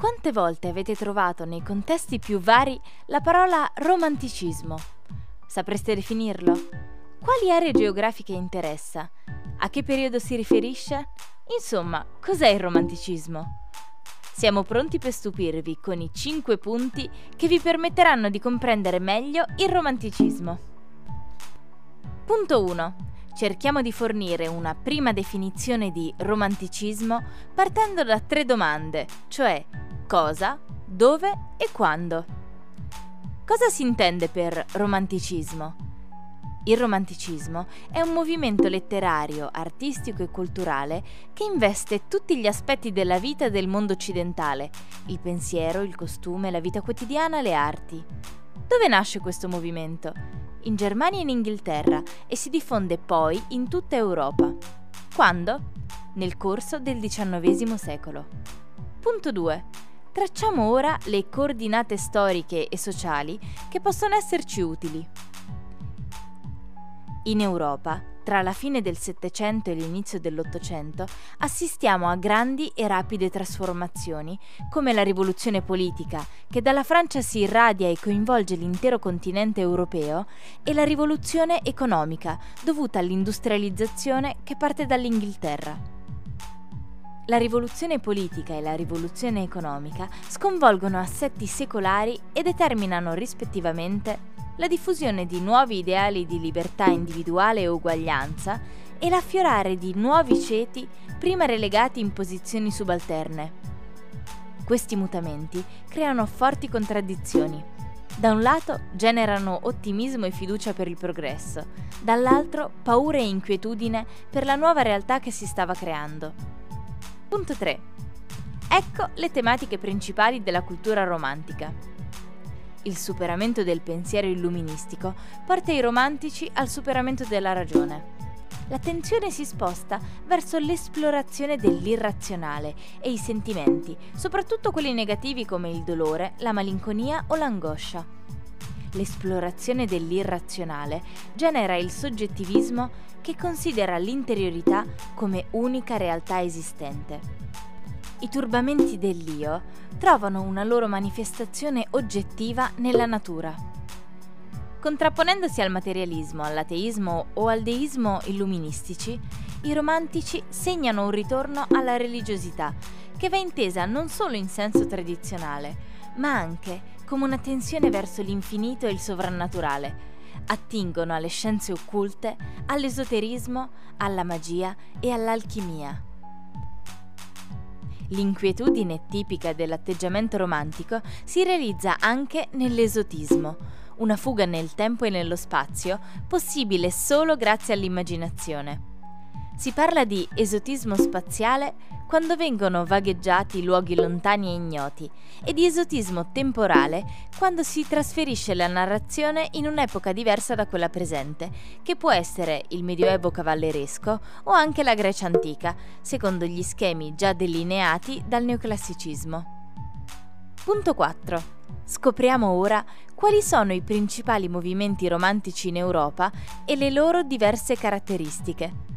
Quante volte avete trovato nei contesti più vari la parola romanticismo? Sapreste definirlo? Quali aree geografiche interessa? A che periodo si riferisce? Insomma, cos'è il romanticismo? Siamo pronti per stupirvi con i 5 punti che vi permetteranno di comprendere meglio il romanticismo. Punto 1. Cerchiamo di fornire una prima definizione di romanticismo partendo da tre domande, cioè cosa, dove e quando. Cosa si intende per romanticismo? Il romanticismo è un movimento letterario, artistico e culturale che investe tutti gli aspetti della vita del mondo occidentale, il pensiero, il costume, la vita quotidiana, le arti. Dove nasce questo movimento? In Germania e in Inghilterra e si diffonde poi in tutta Europa. Quando? Nel corso del XIX secolo. Punto 2. Tracciamo ora le coordinate storiche e sociali che possono esserci utili. In Europa, tra la fine del Settecento e l'inizio dell'Ottocento, assistiamo a grandi e rapide trasformazioni, come la rivoluzione politica, che dalla Francia si irradia e coinvolge l'intero continente europeo, e la rivoluzione economica, dovuta all'industrializzazione che parte dall'Inghilterra. La rivoluzione politica e la rivoluzione economica sconvolgono assetti secolari e determinano rispettivamente la diffusione di nuovi ideali di libertà individuale e uguaglianza e l'affiorare di nuovi ceti prima relegati in posizioni subalterne. Questi mutamenti creano forti contraddizioni. Da un lato generano ottimismo e fiducia per il progresso, dall'altro paura e inquietudine per la nuova realtà che si stava creando. Punto 3. Ecco le tematiche principali della cultura romantica. Il superamento del pensiero illuministico porta i romantici al superamento della ragione. L'attenzione si sposta verso l'esplorazione dell'irrazionale e i sentimenti, soprattutto quelli negativi come il dolore, la malinconia o l'angoscia. L'esplorazione dell'irrazionale genera il soggettivismo che considera l'interiorità come unica realtà esistente. I turbamenti dell'io trovano una loro manifestazione oggettiva nella natura. Contrapponendosi al materialismo, all'ateismo o al deismo illuministici, i romantici segnano un ritorno alla religiosità, che va intesa non solo in senso tradizionale, ma anche come una tensione verso l'infinito e il sovrannaturale, attingono alle scienze occulte, all'esoterismo, alla magia e all'alchimia. L'inquietudine tipica dell'atteggiamento romantico si realizza anche nell'esotismo, una fuga nel tempo e nello spazio possibile solo grazie all'immaginazione. Si parla di esotismo spaziale quando vengono vagheggiati luoghi lontani e ignoti e di esotismo temporale quando si trasferisce la narrazione in un'epoca diversa da quella presente, che può essere il Medioevo cavalleresco o anche la Grecia antica, secondo gli schemi già delineati dal neoclassicismo. Punto 4. Scopriamo ora quali sono i principali movimenti romantici in Europa e le loro diverse caratteristiche.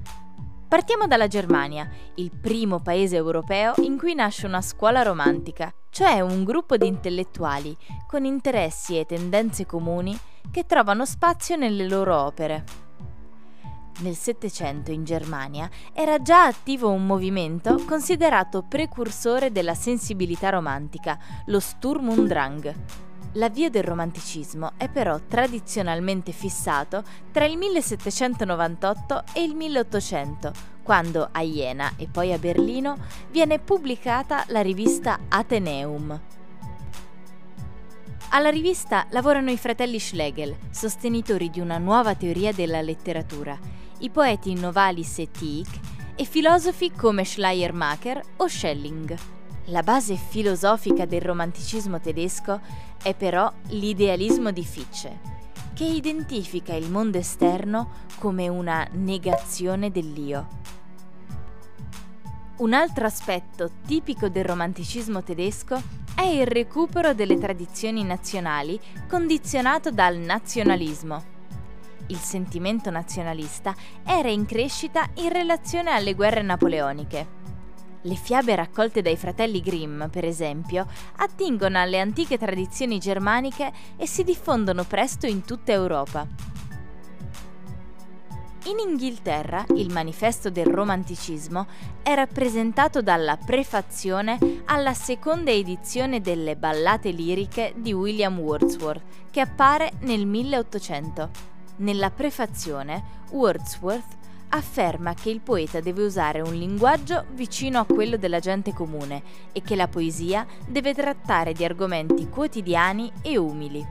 Partiamo dalla Germania, il primo paese europeo in cui nasce una scuola romantica, cioè un gruppo di intellettuali con interessi e tendenze comuni che trovano spazio nelle loro opere. Nel Settecento in Germania era già attivo un movimento considerato precursore della sensibilità romantica, lo Sturm und Drang. L'avvio del romanticismo è però tradizionalmente fissato tra il 1798 e il 1800, quando a Jena e poi a Berlino viene pubblicata la rivista Atheneum. Alla rivista lavorano i fratelli Schlegel, sostenitori di una nuova teoria della letteratura, i poeti Novalis e Tieck e filosofi come Schleiermacher o Schelling. La base filosofica del romanticismo tedesco è però l'idealismo di Fichte, che identifica il mondo esterno come una negazione dell'io. Un altro aspetto tipico del romanticismo tedesco è il recupero delle tradizioni nazionali condizionato dal nazionalismo. Il sentimento nazionalista era in crescita in relazione alle guerre napoleoniche Le fiabe raccolte dai fratelli Grimm, per esempio, attingono alle antiche tradizioni germaniche e si diffondono presto in tutta Europa. In Inghilterra il manifesto del romanticismo è rappresentato dalla prefazione alla seconda edizione delle ballate liriche di William Wordsworth, che appare nel 1800. Nella prefazione, Wordsworth afferma che il poeta deve usare un linguaggio vicino a quello della gente comune e che la poesia deve trattare di argomenti quotidiani e umili.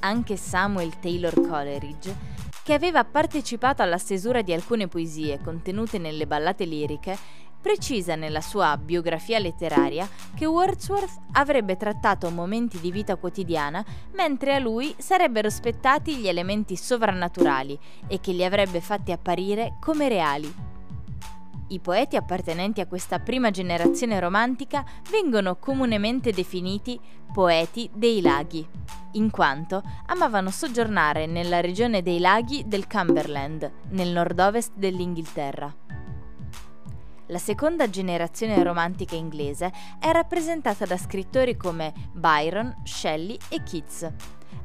Anche Samuel Taylor Coleridge che aveva partecipato alla stesura di alcune poesie contenute nelle ballate liriche, precisa nella sua biografia letteraria che Wordsworth avrebbe trattato momenti di vita quotidiana mentre a lui sarebbero spettati gli elementi sovrannaturali e che li avrebbe fatti apparire come reali. I poeti appartenenti a questa prima generazione romantica vengono comunemente definiti poeti dei laghi, in quanto amavano soggiornare nella regione dei laghi del Cumberland, nel nord-ovest dell'Inghilterra. La seconda generazione romantica inglese è rappresentata da scrittori come Byron, Shelley e Keats.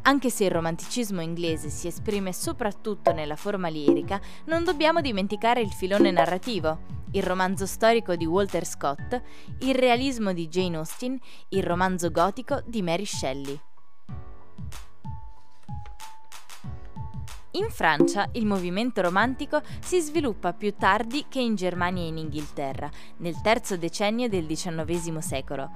Anche se il romanticismo inglese si esprime soprattutto nella forma lirica, non dobbiamo dimenticare il filone narrativo, il romanzo storico di Walter Scott, il realismo di Jane Austen, il romanzo gotico di Mary Shelley. In Francia il movimento romantico si sviluppa più tardi che in Germania e in Inghilterra, nel terzo decennio del XIX secolo.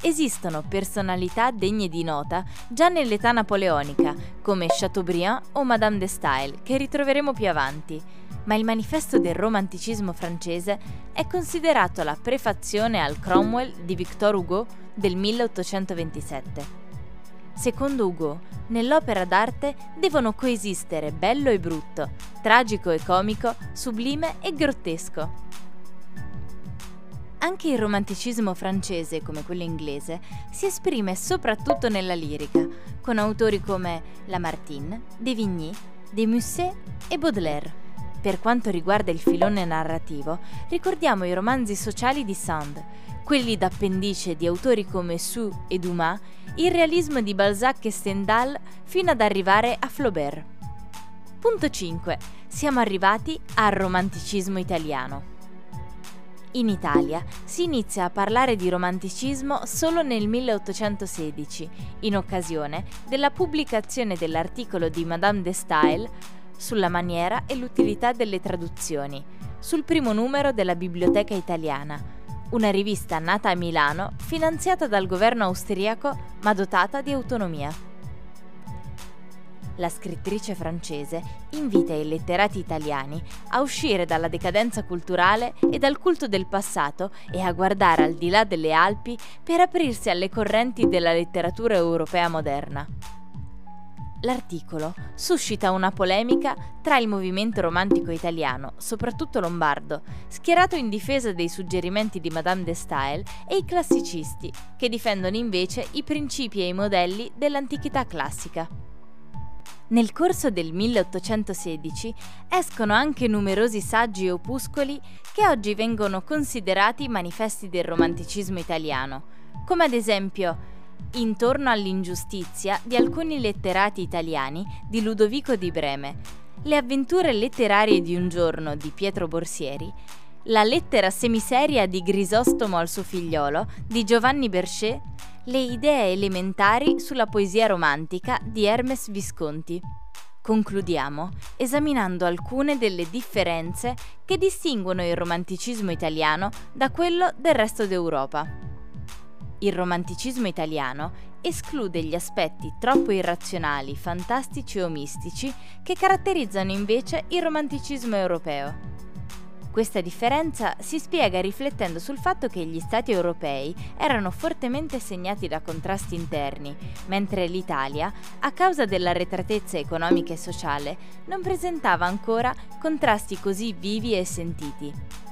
Esistono personalità degne di nota già nell'età napoleonica, come Chateaubriand o Madame de Staël, che ritroveremo più avanti ma il manifesto del romanticismo francese è considerato la prefazione al Cromwell di Victor Hugo del 1827. Secondo Hugo, nell'opera d'arte devono coesistere bello e brutto, tragico e comico, sublime e grottesco. Anche il romanticismo francese, come quello inglese, si esprime soprattutto nella lirica, con autori come Lamartine, De Vigny, De Musset e Baudelaire. Per quanto riguarda il filone narrativo, ricordiamo i romanzi sociali di Sand, quelli d'appendice di autori come Sue e Dumas, il realismo di Balzac e Stendhal fino ad arrivare a Flaubert. Punto 5. Siamo arrivati al romanticismo italiano. In Italia si inizia a parlare di romanticismo solo nel 1816, in occasione della pubblicazione dell'articolo di Madame de Staël sulla maniera e l'utilità delle traduzioni, sul primo numero della Biblioteca Italiana, una rivista nata a Milano, finanziata dal governo austriaco ma dotata di autonomia. La scrittrice francese invita i letterati italiani a uscire dalla decadenza culturale e dal culto del passato e a guardare al di là delle Alpi per aprirsi alle correnti della letteratura europea moderna. L'articolo suscita una polemica tra il movimento romantico italiano, soprattutto lombardo, schierato in difesa dei suggerimenti di Madame de Staël, e i classicisti, che difendono invece i principi e i modelli dell'antichità classica. Nel corso del 1816 escono anche numerosi saggi e opuscoli che oggi vengono considerati manifesti del romanticismo italiano, come ad esempio intorno all'ingiustizia di alcuni letterati italiani di Ludovico di Breme, le avventure letterarie di un giorno di Pietro Borsieri, la lettera semiseria di Grisostomo al suo figliolo di Giovanni Berchet, le idee elementari sulla poesia romantica di Hermes Visconti. Concludiamo esaminando alcune delle differenze che distinguono il romanticismo italiano da quello del resto d'Europa. Il romanticismo italiano esclude gli aspetti troppo irrazionali, fantastici o mistici che caratterizzano invece il romanticismo europeo. Questa differenza si spiega riflettendo sul fatto che gli Stati europei erano fortemente segnati da contrasti interni, mentre l'Italia, a causa dell'arretratezza economica e sociale, non presentava ancora contrasti così vivi e sentiti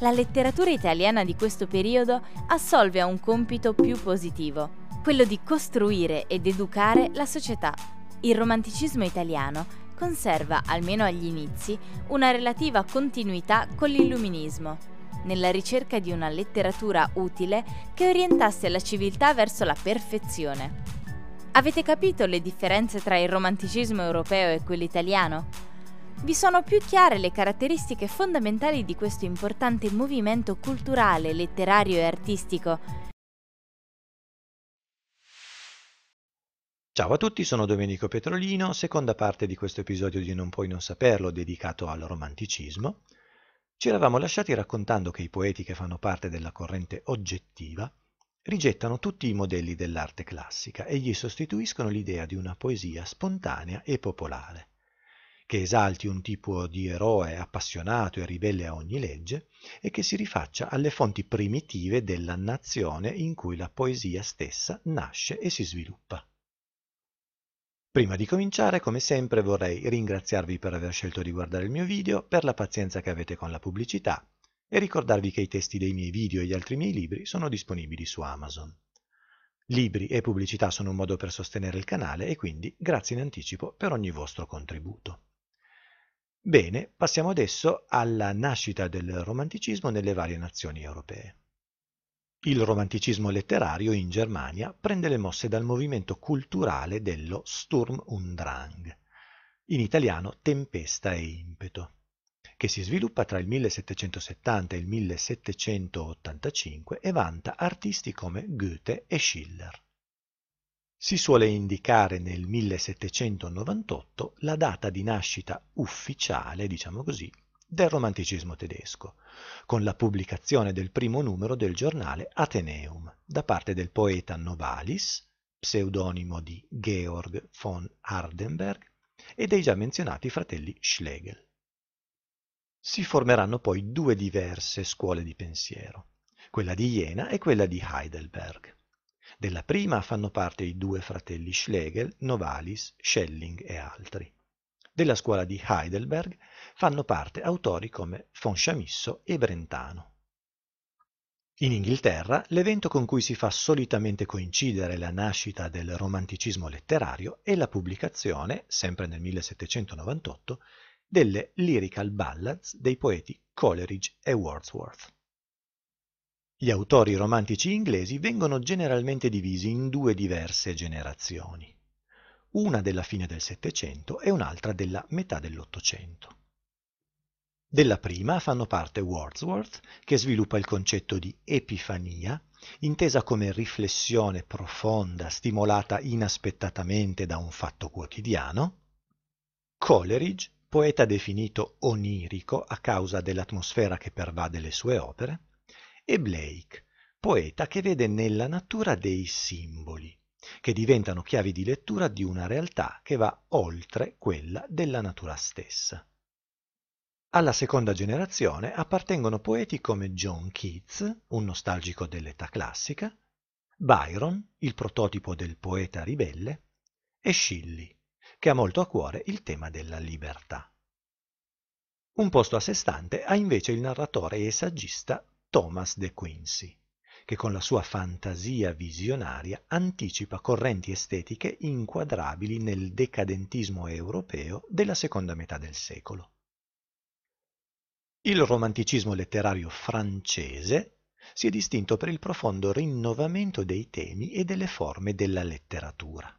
la letteratura italiana di questo periodo assolve a un compito più positivo, quello di costruire ed educare la società. Il romanticismo italiano conserva, almeno agli inizi, una relativa continuità con l'illuminismo. nella ricerca di una letteratura utile che orientasse la civiltà verso la perfezione. Avete capito le differenze tra il romanticismo europeo e quello italiano? Vi sono più chiare le caratteristiche fondamentali di questo importante movimento culturale, letterario e artistico Ciao a tutti, sono Domenico Petrolino, seconda parte di questo episodio di Non puoi non saperlo dedicato al romanticismo. Ci eravamo lasciati raccontando che i poeti che fanno parte della corrente oggettiva rigettano tutti i modelli dell'arte classica e gli sostituiscono l'idea di una poesia spontanea e popolare, che esalti un tipo di eroe appassionato e ribelle a ogni legge e che si rifaccia alle fonti primitive della nazione in cui la poesia stessa nasce e si sviluppa. Prima di cominciare, come sempre, vorrei ringraziarvi per aver scelto di guardare il mio video, per la pazienza che avete con la pubblicità e ricordarvi che i testi dei miei video e gli altri miei libri sono disponibili su Amazon. Libri e pubblicità sono un modo per sostenere il canale e quindi grazie in anticipo per ogni vostro contributo. Bene, passiamo adesso alla nascita del romanticismo nelle varie nazioni europee. Il romanticismo letterario in Germania prende le mosse dal movimento culturale dello Sturm und Drang, in italiano tempesta e impeto, che si sviluppa tra il 1770 e il 1785 e vanta artisti come Goethe e Schiller. Si suole indicare nel 1798 la data di nascita ufficiale, diciamo così, del romanticismo tedesco, con la pubblicazione del primo numero del giornale Atheneum da parte del poeta Novalis, pseudonimo di Georg von Hardenberg, e dei già menzionati fratelli Schlegel. Si formeranno poi due diverse scuole di pensiero, quella di Jena e quella di Heidelberg. Della prima fanno parte i due fratelli Schlegel, Novalis, Schelling e altri. Della scuola di Heidelberg fanno parte autori come Fonchamisso e Brentano. In Inghilterra, l'evento con cui si fa solitamente coincidere la nascita del romanticismo letterario è la pubblicazione, sempre nel 1798, delle Lyrical Ballads dei poeti Coleridge e Wordsworth. Gli autori romantici inglesi vengono generalmente divisi in due diverse generazioni. Una della fine del Settecento e un'altra della metà dell'Ottocento. Della prima fanno parte Wordsworth, che sviluppa il concetto di epifania, intesa come riflessione profonda stimolata inaspettatamente da un fatto quotidiano, Coleridge, poeta definito onirico a causa dell'atmosfera che pervade le sue opere, e Blake, poeta che vede nella natura dei simboli, che diventano chiavi di lettura di una realtà che va oltre quella della natura stessa. Alla seconda generazione appartengono poeti come John Keats, un nostalgico dell'età classica, Byron, il prototipo del poeta ribelle, e Shelley, che ha molto a cuore il tema della libertà. Un posto a sé stante ha invece il narratore e saggista Thomas de Quincey che con la sua fantasia visionaria anticipa correnti estetiche inquadrabili nel decadentismo europeo della seconda metà del secolo. Il romanticismo letterario francese si è distinto per il profondo rinnovamento dei temi e delle forme della letteratura.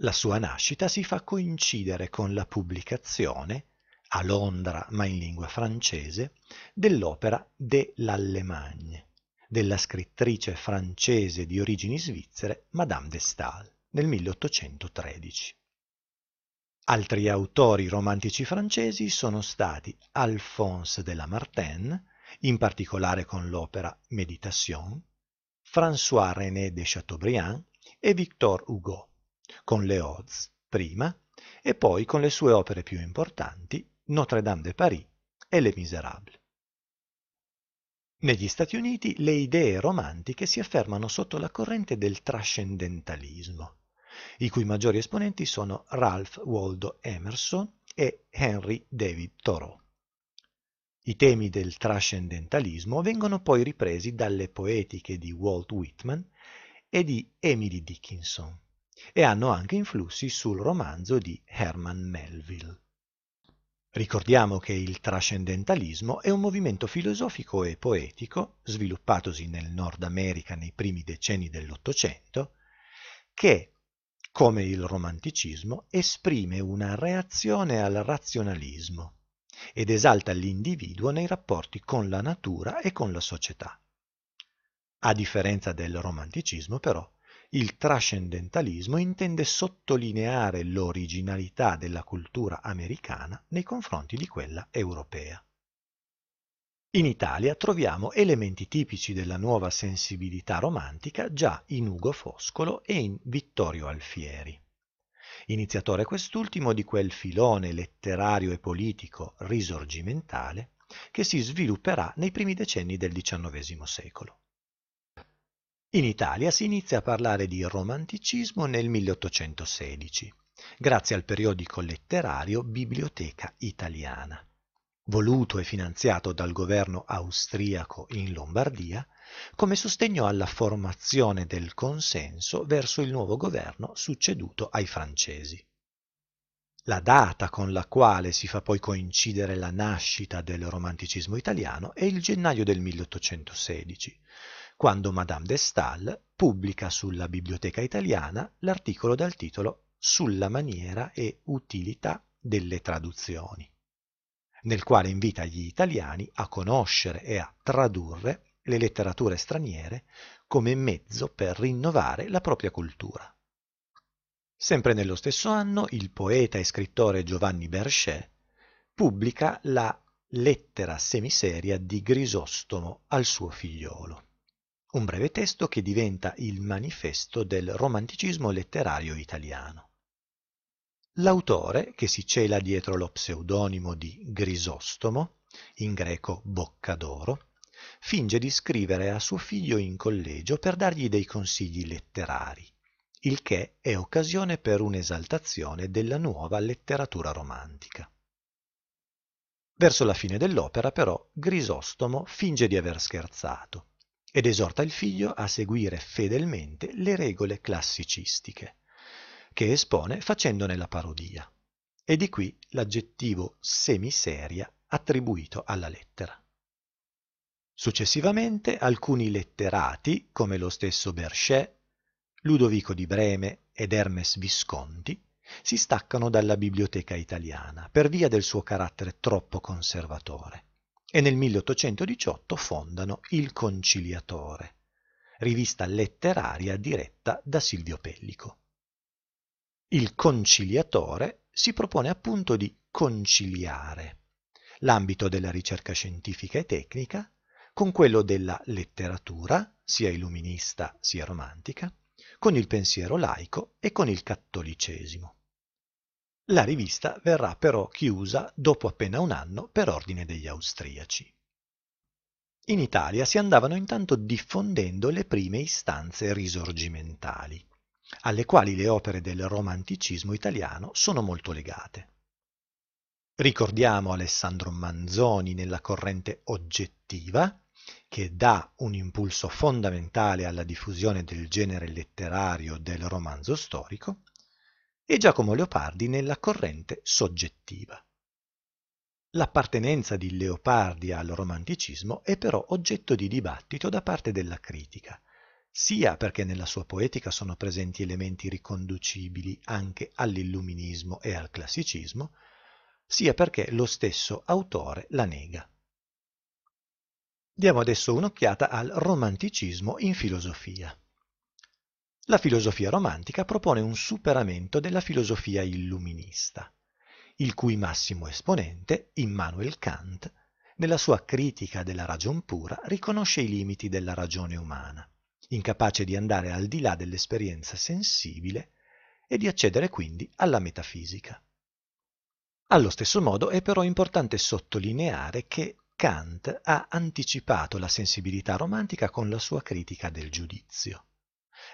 La sua nascita si fa coincidere con la pubblicazione, a Londra ma in lingua francese, dell'opera De l'Allemagne, della scrittrice francese di origini svizzere Madame de Stael nel 1813. Altri autori romantici francesi sono stati Alphonse de Lamartine, in particolare con l'opera Méditation, François-René de Chateaubriand e Victor Hugo, con le Odes prima e poi con le sue opere più importanti Notre-Dame de Paris e Les Misérables. Negli Stati Uniti le idee romantiche si affermano sotto la corrente del trascendentalismo, i cui maggiori esponenti sono Ralph Waldo Emerson e Henry David Thoreau. I temi del trascendentalismo vengono poi ripresi dalle poetiche di Walt Whitman e di Emily Dickinson e hanno anche influssi sul romanzo di Herman Melville. Ricordiamo che il trascendentalismo è un movimento filosofico e poetico, sviluppatosi nel Nord America nei primi decenni dell'Ottocento, che, come il romanticismo, esprime una reazione al razionalismo ed esalta l'individuo nei rapporti con la natura e con la società. A differenza del romanticismo, però, il trascendentalismo intende sottolineare l'originalità della cultura americana nei confronti di quella europea. In Italia troviamo elementi tipici della nuova sensibilità romantica già in Ugo Foscolo e in Vittorio Alfieri. Iniziatore quest'ultimo di quel filone letterario e politico risorgimentale che si svilupperà nei primi decenni del XIX secolo. In Italia si inizia a parlare di romanticismo nel 1816, grazie al periodico letterario Biblioteca Italiana. Voluto e finanziato dal governo austriaco in Lombardia, come sostegno alla formazione del consenso verso il nuovo governo succeduto ai francesi. La data con la quale si fa poi coincidere la nascita del romanticismo italiano è il gennaio del 1816, quando Madame de Stael pubblica sulla Biblioteca Italiana l'articolo dal titolo Sulla maniera e utilità delle traduzioni, nel quale invita gli italiani a conoscere e a tradurre le letterature straniere come mezzo per rinnovare la propria cultura. Sempre nello stesso anno il poeta e scrittore Giovanni Berchet pubblica la lettera semiseria di Grisostomo al suo figliolo un breve testo che diventa il manifesto del romanticismo letterario italiano. L'autore, che si cela dietro lo pseudonimo di Grisostomo, in greco Boccadoro, finge di scrivere a suo figlio in collegio per dargli dei consigli letterari, il che è occasione per un'esaltazione della nuova letteratura romantica. Verso la fine dell'opera, però, Grisostomo finge di aver scherzato ed esorta il figlio a seguire fedelmente le regole classicistiche, che espone facendone la parodia. E di qui l'aggettivo semiseria attribuito alla lettera. Successivamente alcuni letterati, come lo stesso Berchet, Ludovico di Breme ed Hermes Visconti, si staccano dalla biblioteca italiana per via del suo carattere troppo conservatore e nel 1818 fondano Il Conciliatore, rivista letteraria diretta da Silvio Pellico. Il Conciliatore si propone appunto di conciliare l'ambito della ricerca scientifica e tecnica con quello della letteratura, sia illuminista sia romantica, con il pensiero laico e con il cattolicesimo. La rivista verrà però chiusa dopo appena un anno per ordine degli austriaci. In Italia si andavano intanto diffondendo le prime istanze risorgimentali, alle quali le opere del romanticismo italiano sono molto legate. Ricordiamo Alessandro Manzoni nella corrente oggettiva, che dà un impulso fondamentale alla diffusione del genere letterario del romanzo storico, e Giacomo Leopardi nella corrente soggettiva. L'appartenenza di Leopardi al romanticismo è però oggetto di dibattito da parte della critica, sia perché nella sua poetica sono presenti elementi riconducibili anche all'illuminismo e al classicismo, sia perché lo stesso autore la nega. Diamo adesso un'occhiata al romanticismo in filosofia. La filosofia romantica propone un superamento della filosofia illuminista, il cui massimo esponente, Immanuel Kant, nella sua critica della ragion pura, riconosce i limiti della ragione umana, incapace di andare al di là dell'esperienza sensibile e di accedere quindi alla metafisica. Allo stesso modo è però importante sottolineare che Kant ha anticipato la sensibilità romantica con la sua critica del giudizio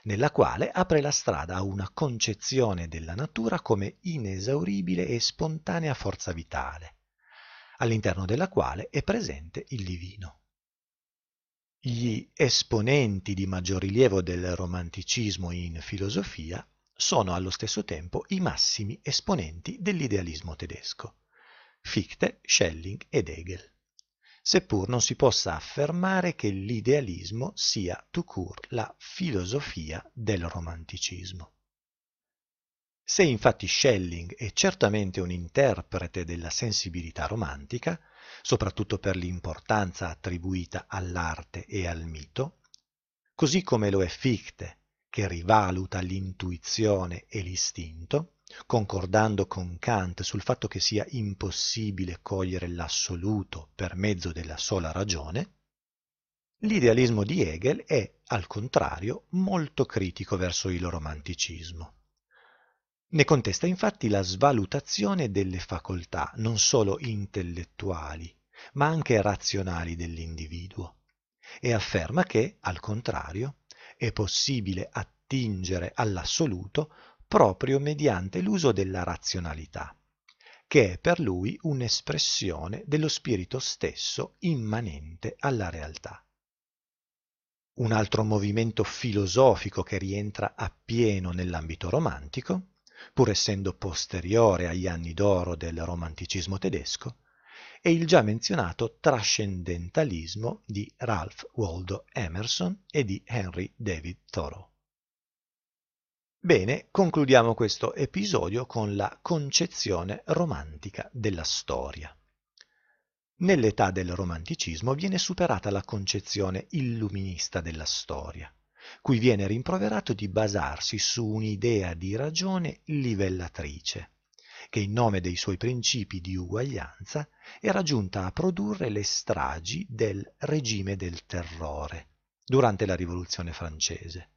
nella quale apre la strada a una concezione della natura come inesauribile e spontanea forza vitale, all'interno della quale è presente il divino. Gli esponenti di maggior rilievo del romanticismo in filosofia sono allo stesso tempo i massimi esponenti dell'idealismo tedesco, Fichte, Schelling ed Hegel, seppur non si possa affermare che l'idealismo sia tout court la filosofia del romanticismo. Se infatti Schelling è certamente un interprete della sensibilità romantica, soprattutto per l'importanza attribuita all'arte e al mito, così come lo è Fichte, che rivaluta l'intuizione e l'istinto, concordando con Kant sul fatto che sia impossibile cogliere l'assoluto per mezzo della sola ragione, l'idealismo di Hegel è, al contrario, molto critico verso il romanticismo. Ne contesta infatti la svalutazione delle facoltà non solo intellettuali, ma anche razionali dell'individuo, e afferma che, al contrario, è possibile attingere all'assoluto proprio mediante l'uso della razionalità, che è per lui un'espressione dello spirito stesso immanente alla realtà. Un altro movimento filosofico che rientra appieno nell'ambito romantico pur essendo posteriore agli anni d'oro del romanticismo tedesco, è il già menzionato trascendentalismo di Ralph Waldo Emerson e di Henry David Thoreau. Bene, concludiamo questo episodio con la concezione romantica della storia. Nell'età del romanticismo viene superata la concezione illuminista della storia, cui viene rimproverato di basarsi su un'idea di ragione livellatrice, che in nome dei suoi principi di uguaglianza era giunta a produrre le stragi del regime del terrore durante la rivoluzione francese,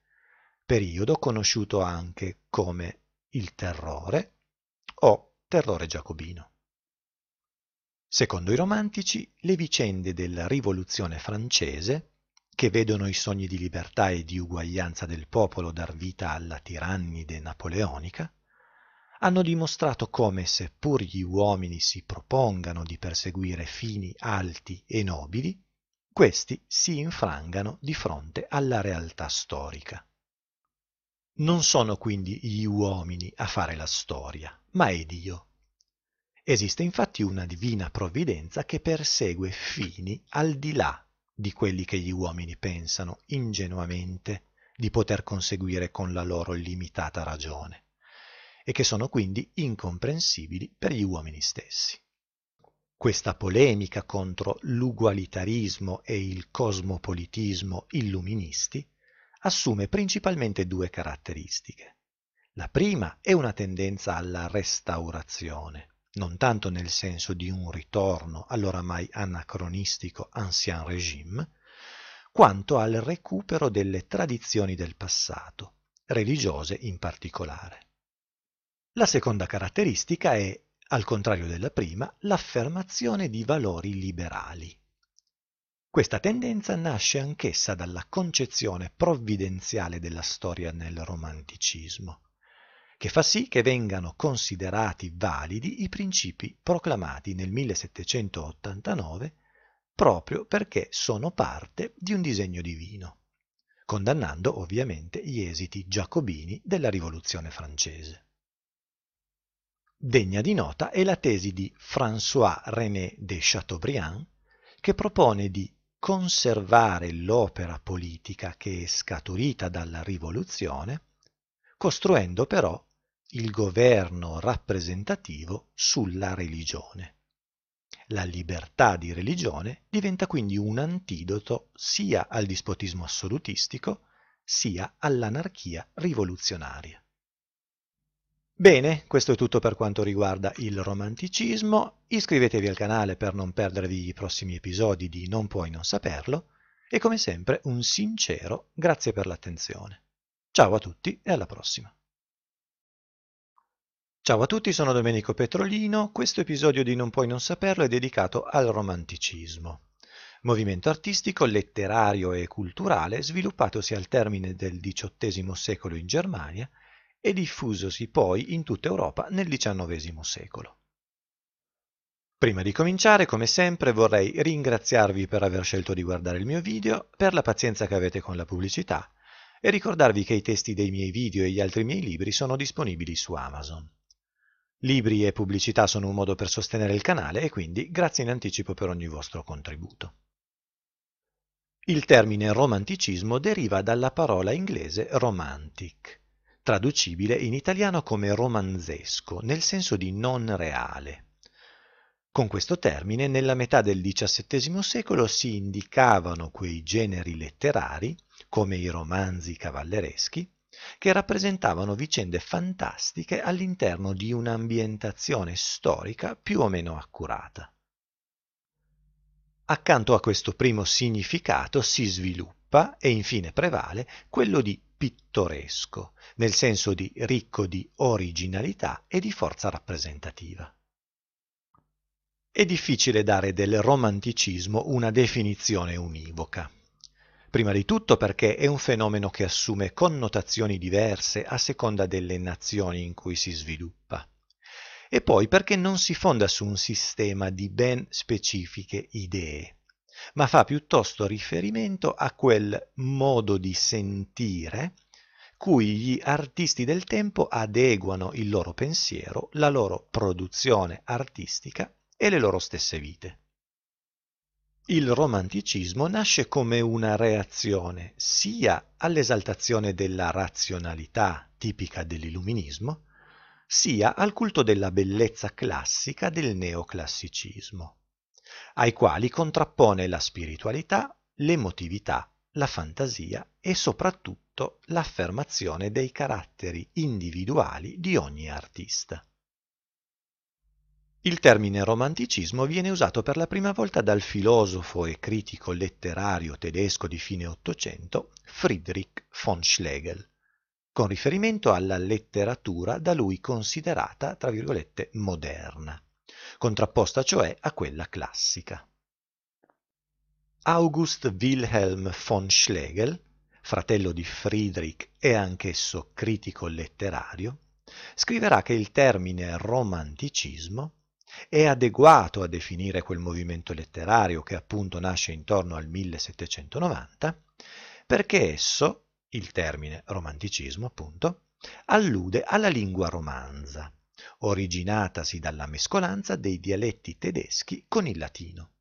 periodo conosciuto anche come il terrore o terrore giacobino. Secondo i romantici, le vicende della rivoluzione francese che vedono i sogni di libertà e di uguaglianza del popolo dar vita alla tirannide napoleonica, hanno dimostrato come seppur gli uomini si propongano di perseguire fini alti e nobili, questi si infrangano di fronte alla realtà storica. Non sono quindi gli uomini a fare la storia, ma è Dio. Esiste infatti una divina provvidenza che persegue fini al di là di quelli che gli uomini pensano ingenuamente di poter conseguire con la loro limitata ragione e che sono quindi incomprensibili per gli uomini stessi. Questa polemica contro l'ugualitarismo e il cosmopolitismo illuministi assume principalmente due caratteristiche. La prima è una tendenza alla restaurazione, non tanto nel senso di un ritorno all'oramai anacronistico ancien régime, quanto al recupero delle tradizioni del passato, religiose in particolare. La seconda caratteristica è, al contrario della prima, l'affermazione di valori liberali. Questa tendenza nasce anch'essa dalla concezione provvidenziale della storia nel romanticismo che fa sì che vengano considerati validi i principi proclamati nel 1789 proprio perché sono parte di un disegno divino, condannando ovviamente gli esiti giacobini della rivoluzione francese. Degna di nota è la tesi di François-René de Chateaubriand che propone di conservare l'opera politica che è scaturita dalla rivoluzione, costruendo però il governo rappresentativo sulla religione. La libertà di religione diventa quindi un antidoto sia al dispotismo assolutistico sia all'anarchia rivoluzionaria. Bene, questo è tutto per quanto riguarda il romanticismo. Iscrivetevi al canale per non perdervi i prossimi episodi di Non puoi non saperlo e come sempre un sincero grazie per l'attenzione. Ciao a tutti e alla prossima. Ciao a tutti, sono Domenico Petrolino. Questo episodio di Non puoi non saperlo è dedicato al romanticismo, movimento artistico, letterario e culturale sviluppatosi al termine del XVIII secolo in Germania e diffusosi poi in tutta Europa nel XIX secolo. Prima di cominciare, come sempre, vorrei ringraziarvi per aver scelto di guardare il mio video, per la pazienza che avete con la pubblicità e ricordarvi che i testi dei miei video e gli altri miei libri sono disponibili su Amazon. Libri e pubblicità sono un modo per sostenere il canale e quindi grazie in anticipo per ogni vostro contributo. Il termine romanticismo deriva dalla parola inglese romantic, traducibile in italiano come romanzesco, nel senso di non reale. Con questo termine, nella metà del XVII secolo si indicavano quei generi letterari, come i romanzi cavallereschi, che rappresentavano vicende fantastiche all'interno di un'ambientazione storica più o meno accurata. Accanto a questo primo significato si sviluppa e infine prevale quello di pittoresco, nel senso di ricco di originalità e di forza rappresentativa. È difficile dare del romanticismo una definizione univoca. Prima di tutto perché è un fenomeno che assume connotazioni diverse a seconda delle nazioni in cui si sviluppa. E poi perché non si fonda su un sistema di ben specifiche idee, ma fa piuttosto riferimento a quel modo di sentire cui gli artisti del tempo adeguano il loro pensiero, la loro produzione artistica e le loro stesse vite. Il romanticismo nasce come una reazione sia all'esaltazione della razionalità tipica dell'illuminismo, sia al culto della bellezza classica del neoclassicismo, ai quali contrappone la spiritualità, l'emotività, la fantasia e soprattutto l'affermazione dei caratteri individuali di ogni artista. Il termine romanticismo viene usato per la prima volta dal filosofo e critico letterario tedesco di fine Ottocento Friedrich von Schlegel, con riferimento alla letteratura da lui considerata, tra virgolette, moderna, contrapposta cioè a quella classica. August Wilhelm von Schlegel, fratello di Friedrich e anch'esso critico letterario, scriverà che il termine romanticismo è adeguato a definire quel movimento letterario che appunto nasce intorno al 1790, perché esso, il termine romanticismo appunto, allude alla lingua romanza, originatasi dalla mescolanza dei dialetti tedeschi con il latino.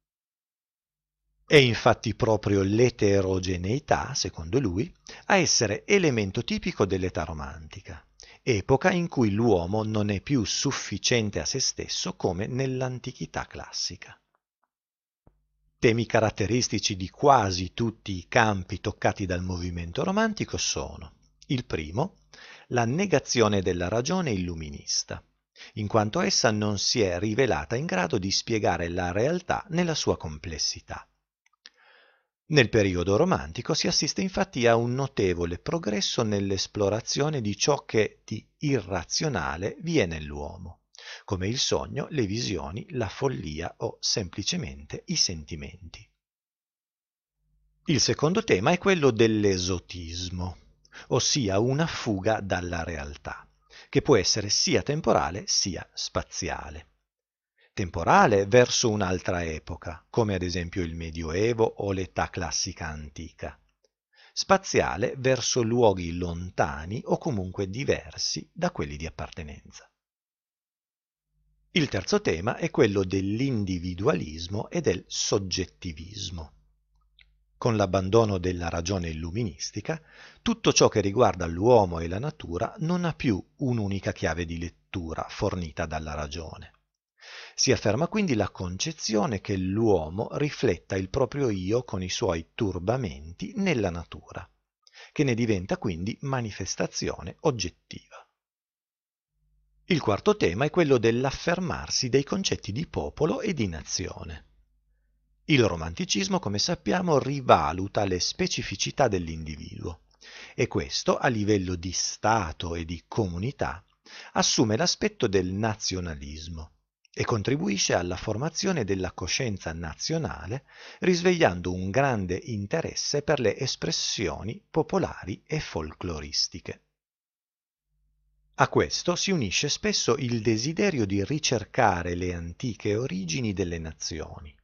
È infatti proprio l'eterogeneità, secondo lui, a essere elemento tipico dell'età romantica, epoca in cui l'uomo non è più sufficiente a se stesso come nell'antichità classica. Temi caratteristici di quasi tutti i campi toccati dal movimento romantico sono il primo, la negazione della ragione illuminista, in quanto essa non si è rivelata in grado di spiegare la realtà nella sua complessità. Nel periodo romantico si assiste infatti a un notevole progresso nell'esplorazione di ciò che di irrazionale vi è nell'uomo, come il sogno, le visioni, la follia o semplicemente i sentimenti. Il secondo tema è quello dell'esotismo, ossia una fuga dalla realtà, che può essere sia temporale sia spaziale temporale verso un'altra epoca, come ad esempio il Medioevo o l'età classica antica, spaziale verso luoghi lontani o comunque diversi da quelli di appartenenza. Il terzo tema è quello dell'individualismo e del soggettivismo. Con l'abbandono della ragione illuministica, tutto ciò che riguarda l'uomo e la natura non ha più un'unica chiave di lettura fornita dalla ragione. Si afferma quindi la concezione che l'uomo rifletta il proprio io con i suoi turbamenti nella natura, che ne diventa quindi manifestazione oggettiva. Il quarto tema è quello dell'affermarsi dei concetti di popolo e di nazione. Il romanticismo, come sappiamo, rivaluta le specificità dell'individuo e questo, a livello di Stato e di comunità, assume l'aspetto del nazionalismo e contribuisce alla formazione della coscienza nazionale, risvegliando un grande interesse per le espressioni popolari e folcloristiche. A questo si unisce spesso il desiderio di ricercare le antiche origini delle nazioni,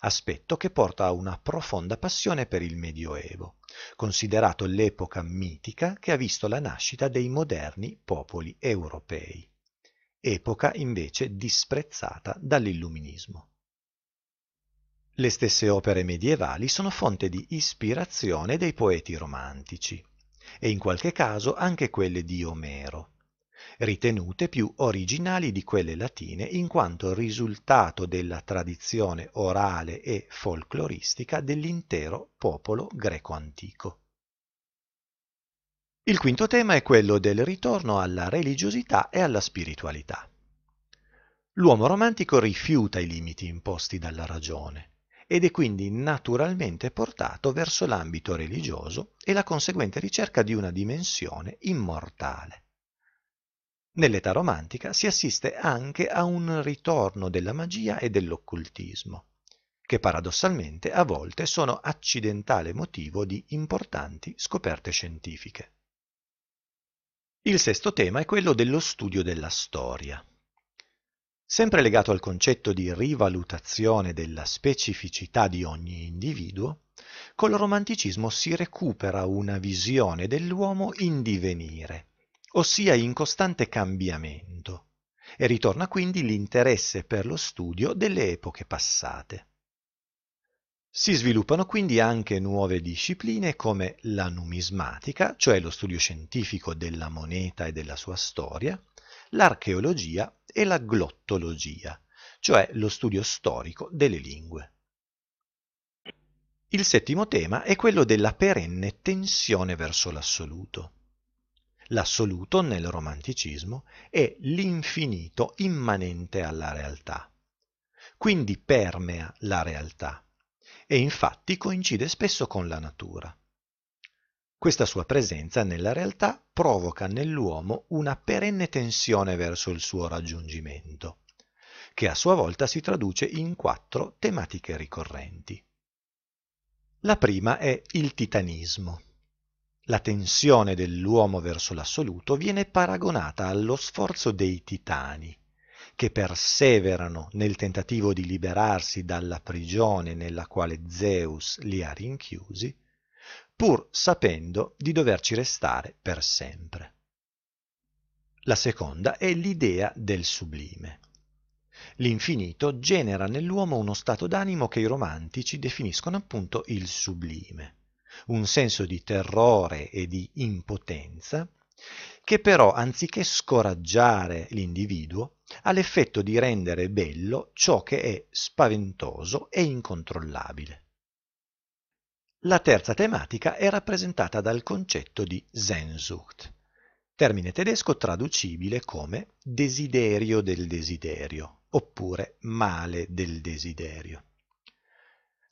aspetto che porta a una profonda passione per il Medioevo, considerato l'epoca mitica che ha visto la nascita dei moderni popoli europei epoca invece disprezzata dall'illuminismo. Le stesse opere medievali sono fonte di ispirazione dei poeti romantici e in qualche caso anche quelle di Omero, ritenute più originali di quelle latine in quanto risultato della tradizione orale e folcloristica dell'intero popolo greco antico. Il quinto tema è quello del ritorno alla religiosità e alla spiritualità. L'uomo romantico rifiuta i limiti imposti dalla ragione ed è quindi naturalmente portato verso l'ambito religioso e la conseguente ricerca di una dimensione immortale. Nell'età romantica si assiste anche a un ritorno della magia e dell'occultismo, che paradossalmente a volte sono accidentale motivo di importanti scoperte scientifiche. Il sesto tema è quello dello studio della storia. Sempre legato al concetto di rivalutazione della specificità di ogni individuo, col romanticismo si recupera una visione dell'uomo in divenire, ossia in costante cambiamento, e ritorna quindi l'interesse per lo studio delle epoche passate. Si sviluppano quindi anche nuove discipline come la numismatica, cioè lo studio scientifico della moneta e della sua storia, l'archeologia e la glottologia, cioè lo studio storico delle lingue. Il settimo tema è quello della perenne tensione verso l'assoluto. L'assoluto nel romanticismo è l'infinito immanente alla realtà, quindi permea la realtà e infatti coincide spesso con la natura. Questa sua presenza nella realtà provoca nell'uomo una perenne tensione verso il suo raggiungimento, che a sua volta si traduce in quattro tematiche ricorrenti. La prima è il titanismo. La tensione dell'uomo verso l'assoluto viene paragonata allo sforzo dei titani, che perseverano nel tentativo di liberarsi dalla prigione nella quale Zeus li ha rinchiusi, pur sapendo di doverci restare per sempre. La seconda è l'idea del sublime. L'infinito genera nell'uomo uno stato d'animo che i romantici definiscono appunto il sublime, un senso di terrore e di impotenza che però anziché scoraggiare l'individuo ha l'effetto di rendere bello ciò che è spaventoso e incontrollabile. La terza tematica è rappresentata dal concetto di Sehnsucht, termine tedesco traducibile come desiderio del desiderio oppure male del desiderio.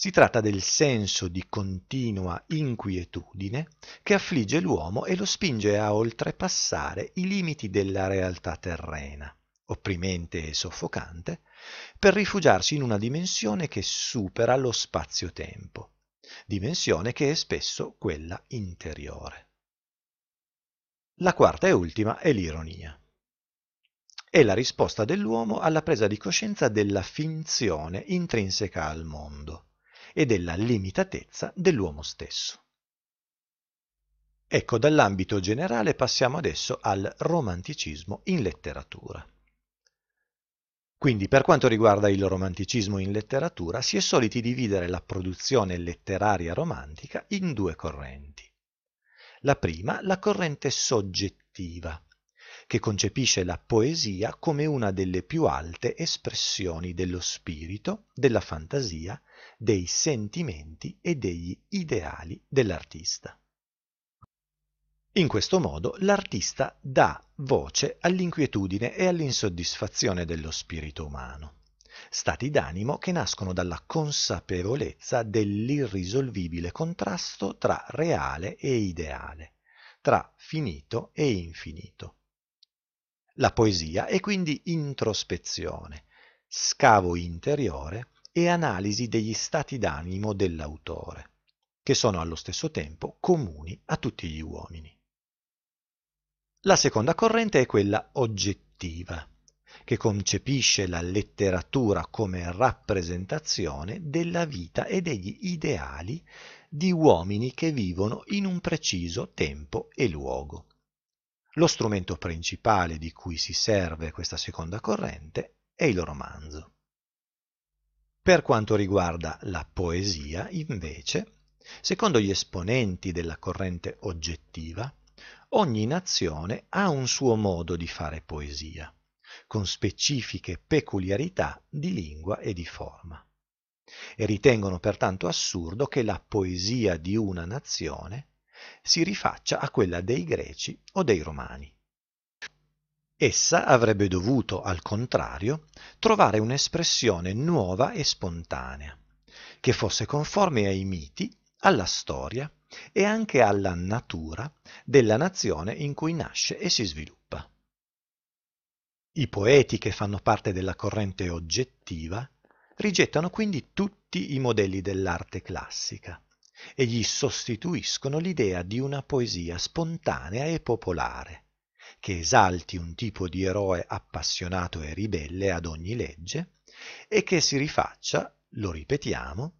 Si tratta del senso di continua inquietudine che affligge l'uomo e lo spinge a oltrepassare i limiti della realtà terrena, opprimente e soffocante, per rifugiarsi in una dimensione che supera lo spazio-tempo dimensione che è spesso quella interiore. La quarta e ultima è l'ironia. È la risposta dell'uomo alla presa di coscienza della finzione intrinseca al mondo e della limitatezza dell'uomo stesso. Ecco, dall'ambito generale passiamo adesso al romanticismo in letteratura. Quindi per quanto riguarda il romanticismo in letteratura si è soliti dividere la produzione letteraria romantica in due correnti. La prima, la corrente soggettiva, che concepisce la poesia come una delle più alte espressioni dello spirito, della fantasia, dei sentimenti e degli ideali dell'artista. In questo modo l'artista dà voce all'inquietudine e all'insoddisfazione dello spirito umano, stati d'animo che nascono dalla consapevolezza dell'irrisolvibile contrasto tra reale e ideale, tra finito e infinito. La poesia è quindi introspezione, scavo interiore e analisi degli stati d'animo dell'autore, che sono allo stesso tempo comuni a tutti gli uomini. La seconda corrente è quella oggettiva, che concepisce la letteratura come rappresentazione della vita e degli ideali di uomini che vivono in un preciso tempo e luogo. Lo strumento principale di cui si serve questa seconda corrente è il romanzo. Per quanto riguarda la poesia, invece, secondo gli esponenti della corrente oggettiva, ogni nazione ha un suo modo di fare poesia, con specifiche peculiarità di lingua e di forma. E ritengono pertanto assurdo che la poesia di una nazione si rifaccia a quella dei greci o dei romani. Essa avrebbe dovuto, al contrario, trovare un'espressione nuova e spontanea, che fosse conforme ai miti, alla storia e anche alla natura della nazione in cui nasce e si sviluppa. I poeti che fanno parte della corrente oggettiva rigettano quindi tutti i modelli dell'arte classica e gli sostituiscono l'idea di una poesia spontanea e popolare, che esalti un tipo di eroe appassionato e ribelle ad ogni legge e che si rifaccia, lo ripetiamo,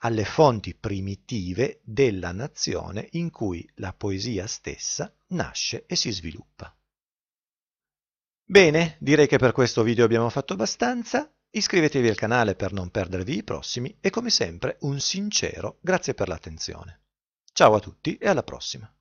alle fonti primitive della nazione in cui la poesia stessa nasce e si sviluppa. Bene, direi che per questo video abbiamo fatto abbastanza. Iscrivetevi al canale per non perdervi i prossimi e come sempre un sincero grazie per l'attenzione. Ciao a tutti e alla prossima!